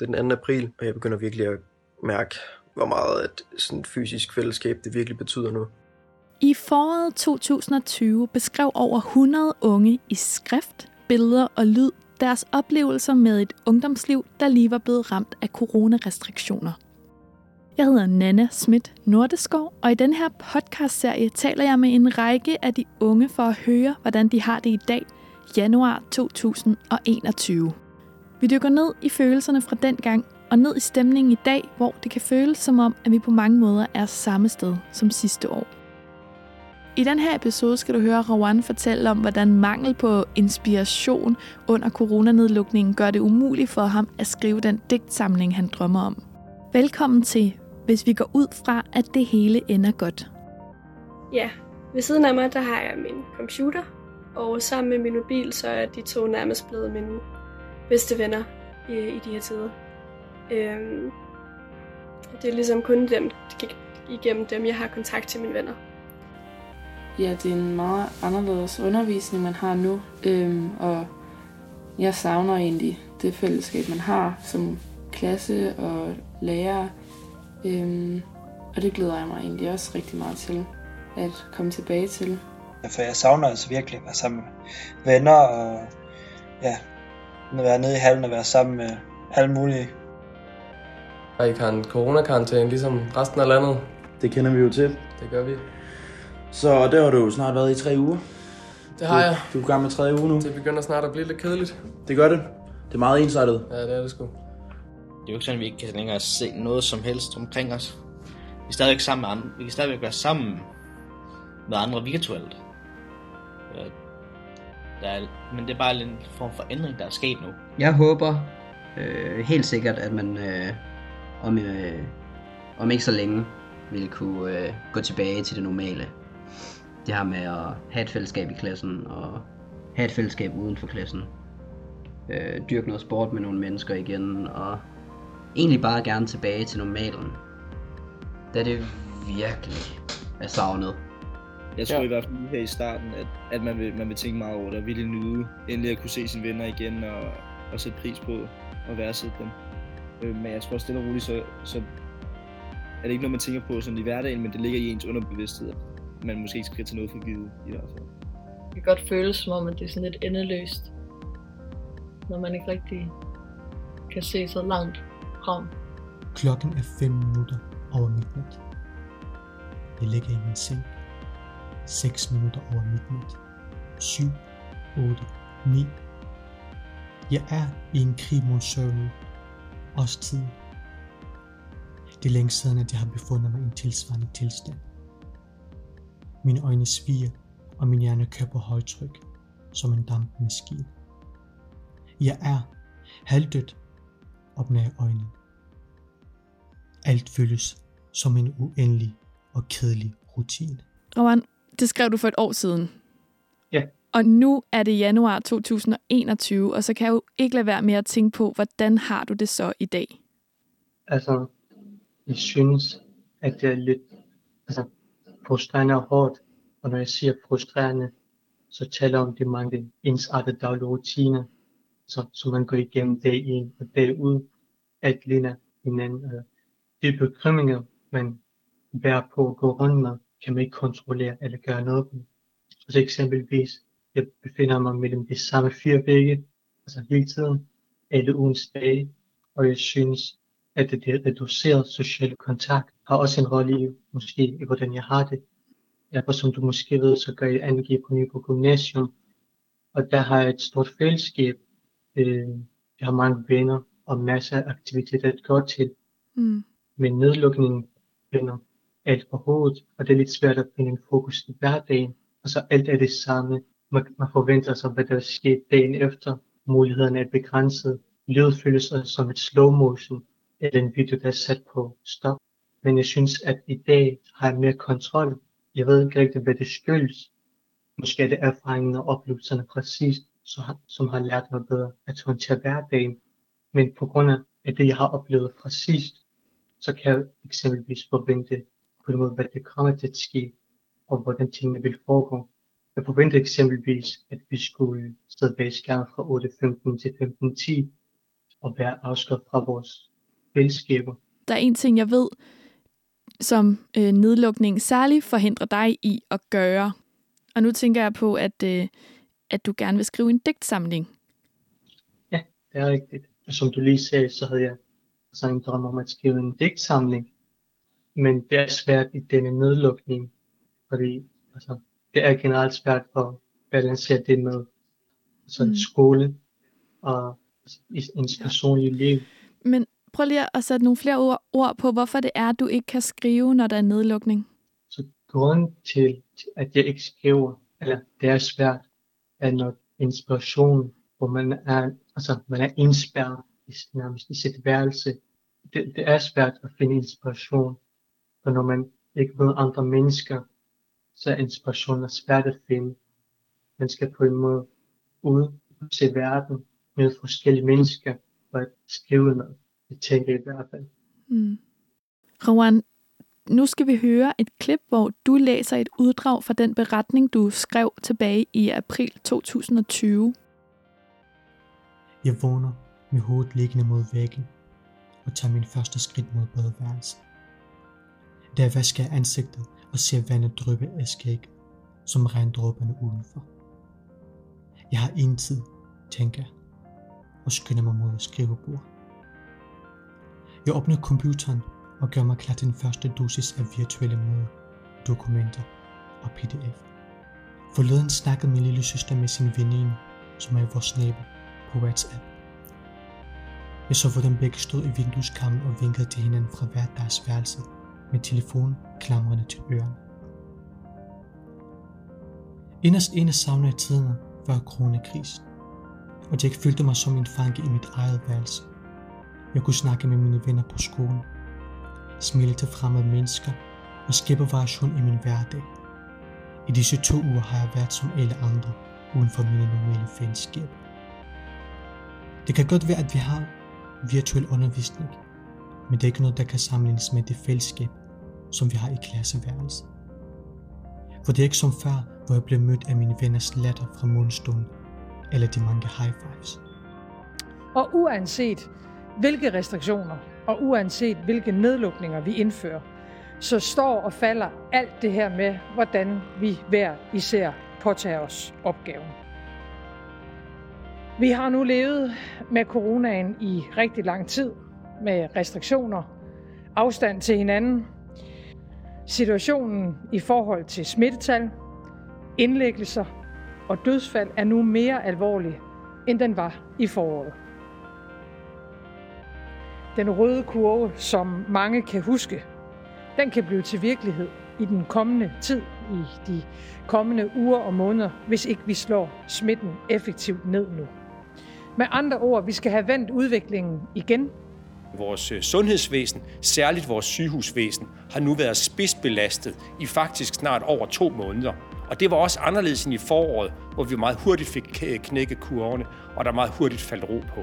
Det er den 2. april, og jeg begynder virkelig at mærke, hvor meget et sådan fysisk fællesskab det virkelig betyder nu. I foråret 2020 beskrev over 100 unge i skrift, billeder og lyd deres oplevelser med et ungdomsliv, der lige var blevet ramt af coronarestriktioner. Jeg hedder Nana Schmidt Nordeskov, og i den her podcastserie taler jeg med en række af de unge for at høre, hvordan de har det i dag, januar 2021. Vi dykker ned i følelserne fra den gang, og ned i stemningen i dag, hvor det kan føles som om, at vi på mange måder er samme sted som sidste år. I den her episode skal du høre Rawan fortælle om, hvordan mangel på inspiration under coronanedlukningen gør det umuligt for ham at skrive den digtsamling, han drømmer om. Velkommen til, hvis vi går ud fra, at det hele ender godt. Ja, ved siden af mig, der har jeg min computer, og sammen med min mobil, så er de to nærmest blevet mine bedste venner i, i de her tider. Øhm, det er ligesom kun dem, igennem dem, jeg har kontakt til mine venner. Ja, det er en meget anderledes undervisning, man har nu, øhm, og jeg savner egentlig det fællesskab, man har som klasse og lærer. Øhm, og det glæder jeg mig egentlig også rigtig meget til at komme tilbage til. For jeg savner altså virkelig at være sammen med venner og ja, at være nede i hallen og være sammen med alle mulige. Og I kan corona-karantæne ligesom resten af landet. Det kender vi jo til. Det gør vi. Så der har du jo snart været i tre uger. Det har jeg. Du er i gang med tredje uge nu. Det begynder snart at blive lidt kedeligt. Det gør det. Det er meget ensartet. Ja, det er det sgu. Det er jo ikke sådan, at vi ikke kan længere se noget som helst omkring os. Vi er stadigvæk sammen med andre. Vi kan stadigvæk være sammen med andre virtuelt. Der er, men det er bare en form for ændring, der er sket nu. Jeg håber øh, helt sikkert, at man øh, om, øh, om ikke så længe vil kunne øh, gå tilbage til det normale. Det her med at have et fællesskab i klassen og have et fællesskab uden for klassen. Øh, dyrke noget sport med nogle mennesker igen og egentlig bare gerne tilbage til normalen. Da det virkelig er savnet. Jeg tror ja. i hvert fald her i starten, at, at man, vil, man vil tænke meget over det og ville nyde endelig at kunne se sine venner igen og, og sætte pris på at værdsætte dem. Øh, men jeg tror stille og roligt, så, så er det ikke noget, man tænker på sådan i hverdagen, men det ligger i ens underbevidsthed, at man måske ikke skal tage noget for givet i hvert fald. Det kan godt føles som om, at det er sådan lidt endeløst, når man ikke rigtig kan se så langt frem. Klokken er 5 minutter over midnat. Jeg ligger i min seng 6 minutter over midnat. 7, 8, 9. Jeg er i en krig mod søvnen. Også tid. Det er længe siden, at jeg har befundet mig i en tilsvarende tilstand. Mine øjne sviger, og min hjerne kører på højtryk, som en dampmaskine. Jeg er halvdødt op jeg øjnene. Alt føles som en uendelig og kedelig rutine. Roman, det skrev du for et år siden. Ja. Og nu er det januar 2021, og så kan jeg jo ikke lade være med at tænke på, hvordan har du det så i dag? Altså, jeg synes, at det er lidt altså, frustrerende og hårdt. Og når jeg siger frustrerende, så taler jeg om de mange ensartede daglige rutiner, så, som man går igennem dag ind og dag ud. Alt ligner hinanden. Altså, de bekymringer, man bærer på at gå rundt med, kan man ikke kontrollere eller gøre noget på. Så eksempelvis, jeg befinder mig mellem de samme fire vægge, altså hele tiden, alle ugens dage, og jeg synes, at det reducerede sociale kontakt har også en rolle i, måske, i hvordan jeg har det. Derfor som du måske ved, så gør jeg angiv på Nyborg Gymnasium, og der har jeg et stort fællesskab. Øh, jeg har mange venner og masser af aktiviteter at gå til. Mm. Men nedlukningen vender alt på hovedet, og det er lidt svært at finde en fokus i hverdagen. Og så alt er det samme. Man, man forventer sig, hvad der er dagen efter. Mulighederne er begrænset. Livet føles som et slow motion, eller en video, der er sat på stop. Men jeg synes, at i dag har jeg mere kontrol. Jeg ved ikke rigtig, hvad det skyldes. Måske er det erfaringen og oplevelserne præcis, som har lært mig bedre at håndtere hverdagen. Men på grund af det, jeg har oplevet præcis, så kan jeg eksempelvis forvente måde, hvad det kommer til at ske, og hvordan tingene vil foregå. Jeg forventer eksempelvis, at vi skulle sidde bag skærmen fra 8.15 til 15.10, at være afskåret fra vores fællesskaber. Der er en ting, jeg ved, som øh, nedlukningen særligt forhindrer dig i at gøre. Og nu tænker jeg på, at, øh, at du gerne vil skrive en digtsamling. Ja, det er rigtigt. Og som du lige sagde, så havde jeg altså en drøm om at skrive en digtsamling. Men det er svært i denne nedlukning, fordi altså, det er generelt svært at balancere det med altså, mm. skole og altså, ens personlige liv. Men prøv lige at sætte nogle flere ord, på, hvorfor det er, at du ikke kan skrive, når der er nedlukning. Så grunden til, at jeg ikke skriver, eller det er svært, er nok inspiration, hvor man er, altså, man er indspærret i, nærmest i sit værelse. Det, det er svært at finde inspiration, for når man ikke møder andre mennesker, så er inspiration svært at finde. Man skal på en måde ud til verden med forskellige mennesker for at skrive noget. Det tænker jeg i hvert fald. Mm. Rowan, nu skal vi høre et klip, hvor du læser et uddrag fra den beretning, du skrev tilbage i april 2020. Jeg vågner med hovedet liggende mod væggen og tager min første skridt mod badeværelset der jeg vasker ansigtet og ser vandet dryppe af skæg, som regndråberne udenfor. Jeg har en tid, tænker jeg, og skynder mig mod skrivebord. Jeg åbner computeren og gør mig klar til den første dosis af virtuelle møder, dokumenter og pdf. Forleden snakkede min lille søster med sin veninde, som er vores nabo, på WhatsApp. Jeg så, hvordan begge stod i vindueskammen og vinkede til hinanden fra hver deres værelse, med telefonen klamrende til ørerne. Inderst inde savner jeg tiderne før coronakrisen, og jeg følte mig som en fange i mit eget værelse. Jeg kunne snakke med mine venner på skolen, smile til fremmede mennesker og skabe variation i min hverdag. I disse to uger har jeg været som alle andre, uden for mine normale fællesskaber. Det kan godt være, at vi har virtuel undervisning, men det er ikke noget, der kan sammenlignes med det fællesskab, som vi har i klasseværelset. For det er ikke som før, hvor jeg blev mødt af mine venners latter fra mundstunden, eller de mange high fives. Og uanset hvilke restriktioner og uanset hvilke nedlukninger vi indfører, så står og falder alt det her med, hvordan vi hver især påtager os opgaven. Vi har nu levet med coronaen i rigtig lang tid, med restriktioner, afstand til hinanden. Situationen i forhold til smittetal, indlæggelser og dødsfald er nu mere alvorlig, end den var i foråret. Den røde kurve, som mange kan huske, den kan blive til virkelighed i den kommende tid, i de kommende uger og måneder, hvis ikke vi slår smitten effektivt ned nu. Med andre ord, vi skal have vendt udviklingen igen. Vores øh, sundhedsvæsen, særligt vores sygehusvæsen, har nu været spidsbelastet i faktisk snart over to måneder. Og det var også anderledes end i foråret, hvor vi meget hurtigt fik knækket kurverne, og der meget hurtigt faldt ro på.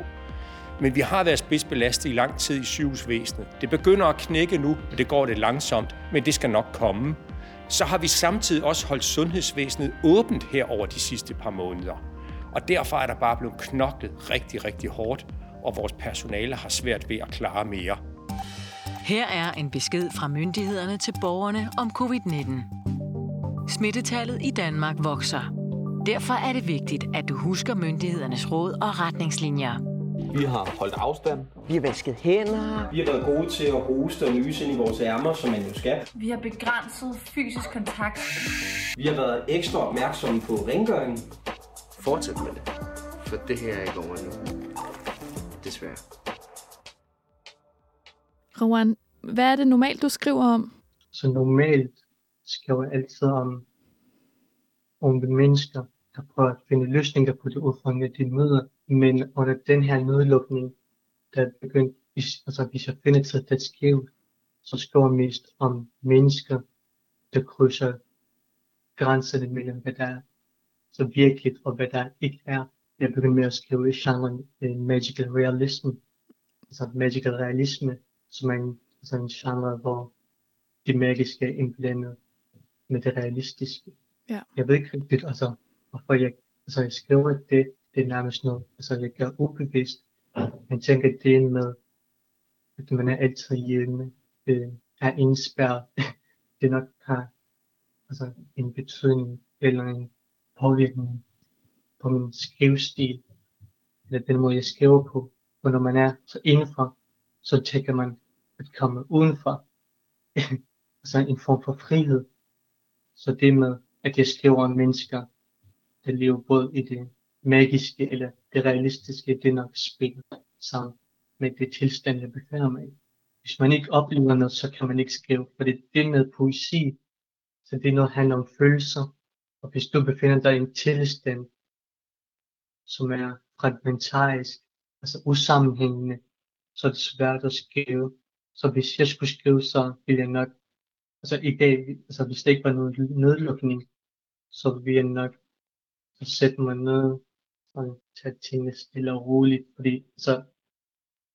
Men vi har været spidsbelastet i lang tid i sygehusvæsenet. Det begynder at knække nu, og det går det langsomt, men det skal nok komme. Så har vi samtidig også holdt sundhedsvæsenet åbent her over de sidste par måneder. Og derfor er der bare blevet knoklet rigtig, rigtig hårdt, og vores personale har svært ved at klare mere. Her er en besked fra myndighederne til borgerne om covid-19. Smittetallet i Danmark vokser. Derfor er det vigtigt, at du husker myndighedernes råd og retningslinjer. Vi har holdt afstand. Vi har vasket hænder. Vi har været gode til at hoste og nyse ind i vores ærmer, som man jo skal. Vi har begrænset fysisk kontakt. Vi har været ekstra opmærksomme på rengøringen. Fortsæt med det, for det her er ikke over nu. Desværre. Rowan, hvad er det normalt, du skriver om? Så normalt skriver jeg altid om unge mennesker, der prøver at finde løsninger på det udfordringer, de møder. Men under den her nedlukning, der begyndte, altså hvis jeg finder til at skrive, så skriver jeg mest om mennesker, der krydser grænserne mellem, hvad der er så virkeligt, og hvad der ikke er. Jeg begyndte med at skrive i genren uh, magical realism, altså magical realisme, som er en, altså en genre, hvor det magiske er indblandet med det realistiske. Ja. Jeg ved ikke rigtigt, altså, hvorfor jeg, altså, jeg skriver det, det er nærmest noget, altså jeg gør ubevidst, man tænker det med, at man er altid hjemme, øh, er indspærret, det nok har altså, en betydning eller en påvirkning på min skrivestil, eller den måde, jeg skriver på. For når man er så indenfor, så tænker man at komme udenfor. altså en form for frihed. Så det med, at jeg skriver om mennesker, der lever både i det magiske eller det realistiske, det er nok spil sammen med det tilstand, jeg befinder mig i. Hvis man ikke oplever noget, så kan man ikke skrive, for det er det med poesi, så det er noget, der handler om følelser. Og hvis du befinder dig i en tilstand, som er fragmentarisk, altså usammenhængende, så er det svært at skrive. Så hvis jeg skulle skrive, så ville jeg nok, altså i dag, altså hvis det ikke var noget nedlukning, så ville jeg nok sætte mig ned og tage tingene stille og roligt, fordi altså,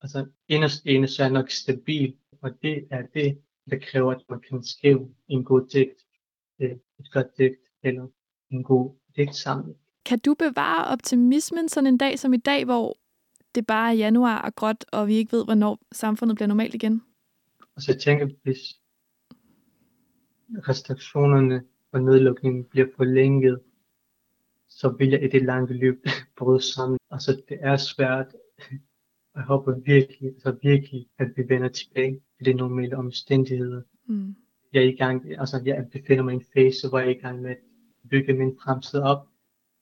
altså inderst ene, så er jeg nok stabil, og det er det, der kræver, at man kan skrive en god digt, øh, et godt digt, eller en god digtsamling. Kan du bevare optimismen sådan en dag som i dag, hvor det bare er januar og gråt, og vi ikke ved, hvornår samfundet bliver normalt igen? Altså jeg tænker, hvis restriktionerne og nedlukningen bliver forlænget, så vil jeg i det lange løb bryde sammen. Altså det er svært. Jeg håber virkelig, altså virkelig, at vi vender tilbage til de normale omstændigheder. Mm. Jeg er i gang, altså jeg befinder mig i en fase, hvor jeg er i gang med at bygge min fremtid op.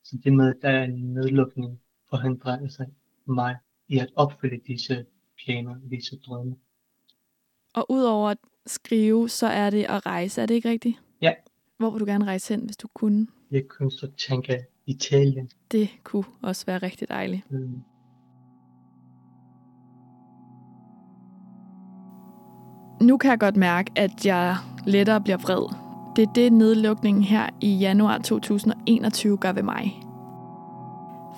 Så det med, der er en nedlukning, forhindrer altså mig i at opfylde disse planer, disse drømme. Og udover at skrive, så er det at rejse, er det ikke rigtigt? Ja. Hvor vil du gerne rejse hen, hvis du kunne? Jeg kunne så tænke Italien. Det kunne også være rigtig dejligt. Mm. Nu kan jeg godt mærke, at jeg lettere bliver vred. Det er det, nedlukningen her i januar 2021 gør ved mig.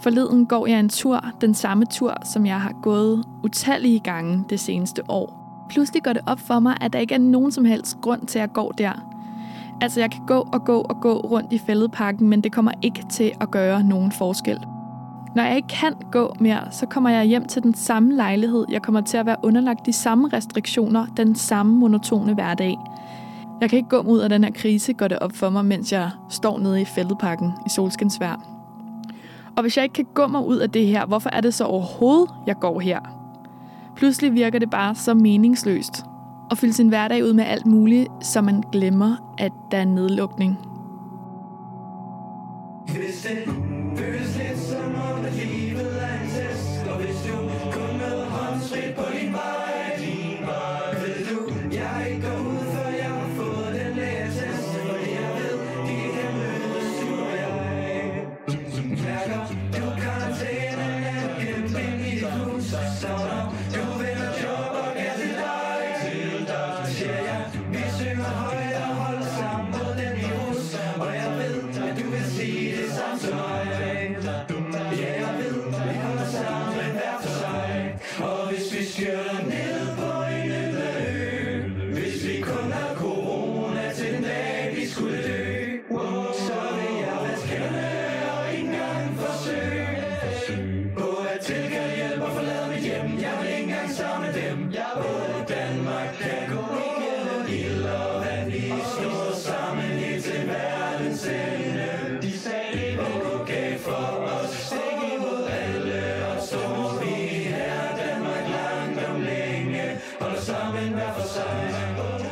Forleden går jeg en tur, den samme tur, som jeg har gået utallige gange det seneste år. Pludselig går det op for mig, at der ikke er nogen som helst grund til at gå der. Altså, jeg kan gå og gå og gå rundt i fældeparken, men det kommer ikke til at gøre nogen forskel. Når jeg ikke kan gå mere, så kommer jeg hjem til den samme lejlighed. Jeg kommer til at være underlagt de samme restriktioner, den samme monotone hverdag. Jeg kan ikke gå ud af den her krise, går det op for mig, mens jeg står nede i fældeparken i solskinsvær. Og hvis jeg ikke kan gå mig ud af det her, hvorfor er det så overhovedet, jeg går her? Pludselig virker det bare så meningsløst at fylde sin hverdag ud med alt muligt, så man glemmer, at der er nedlukning. Hvis det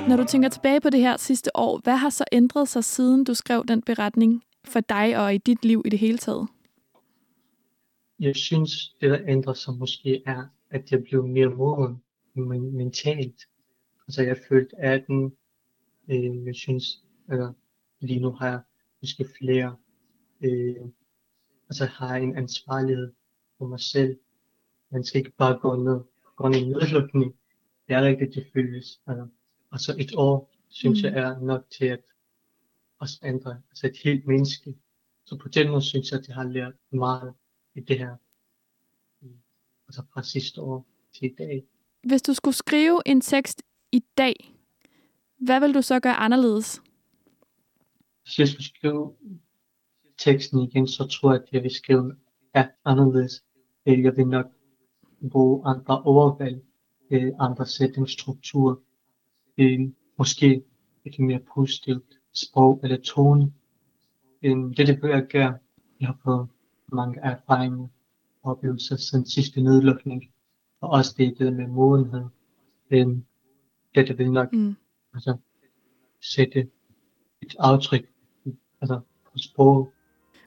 Når du tænker tilbage på det her sidste år, hvad har så ændret sig siden du skrev den beretning for dig og i dit liv i det hele taget? Jeg synes, det der ændrer sig måske er, at jeg blev mere moden men- mentalt. Altså jeg følte 18, øh, jeg synes, eller lige nu har jeg måske flere, øh, altså har en ansvarlighed for mig selv. Man skal ikke bare gå ned på ned i en nedlukning. Det er rigtigt, det føles. Altså, og så et år, synes Mm. jeg er nok til at også ændre, altså et helt menneske. Så på den måde synes jeg, at jeg har lært meget i det her. Altså fra sidste år til i dag. Hvis du skulle skrive en tekst i dag, hvad vil du så gøre anderledes? Hvis jeg skulle skrive teksten igen, så tror jeg, at jeg vil skrive ja, anderledes. Jeg vil nok bruge andre overvalg, øh, andre sætningsstrukturer, øh, måske et mere positivt sprog eller tone. Øh, det det bør jeg gøre. Jeg har fået mange erfaringer og oplevelser siden sidste nedlukning, og også det, det med modenhed. Øh, det, det vil nok Mm. altså, sætte et aftryk altså, på sproget.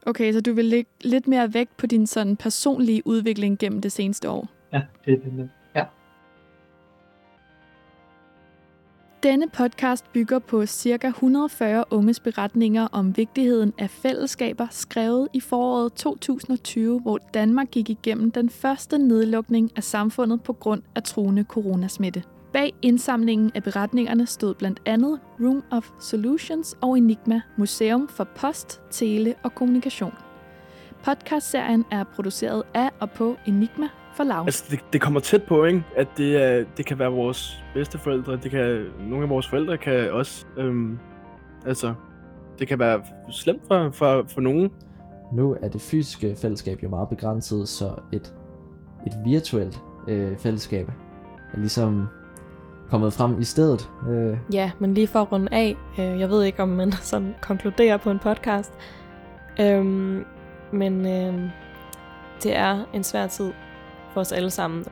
Okay, så du vil lægge lidt mere vægt på din sådan personlige udvikling gennem det seneste år. Ja, det er det. Denne podcast bygger på ca. 140 unges beretninger om vigtigheden af fællesskaber, skrevet i foråret 2020, hvor Danmark gik igennem den første nedlukning af samfundet på grund af truende coronasmitte. Bag indsamlingen af beretningerne stod blandt andet Room of Solutions og Enigma Museum for Post, Tele og Kommunikation. Podcastserien er produceret af og på Enigma for Lav. Altså, det, det kommer tæt på, ikke? At det, er, det kan være vores bedste forældre. Det kan, nogle af vores forældre kan også... Øhm, altså, det kan være slemt for, for, for nogen. Nu er det fysiske fællesskab jo meget begrænset, så et, et virtuelt øh, fællesskab er ligesom kommet frem i stedet. Øh, Ja, men lige for at runde af, øh, jeg ved ikke, om man sådan konkluderer på en podcast, øhm, men øh, det er en svær tid for os alle sammen.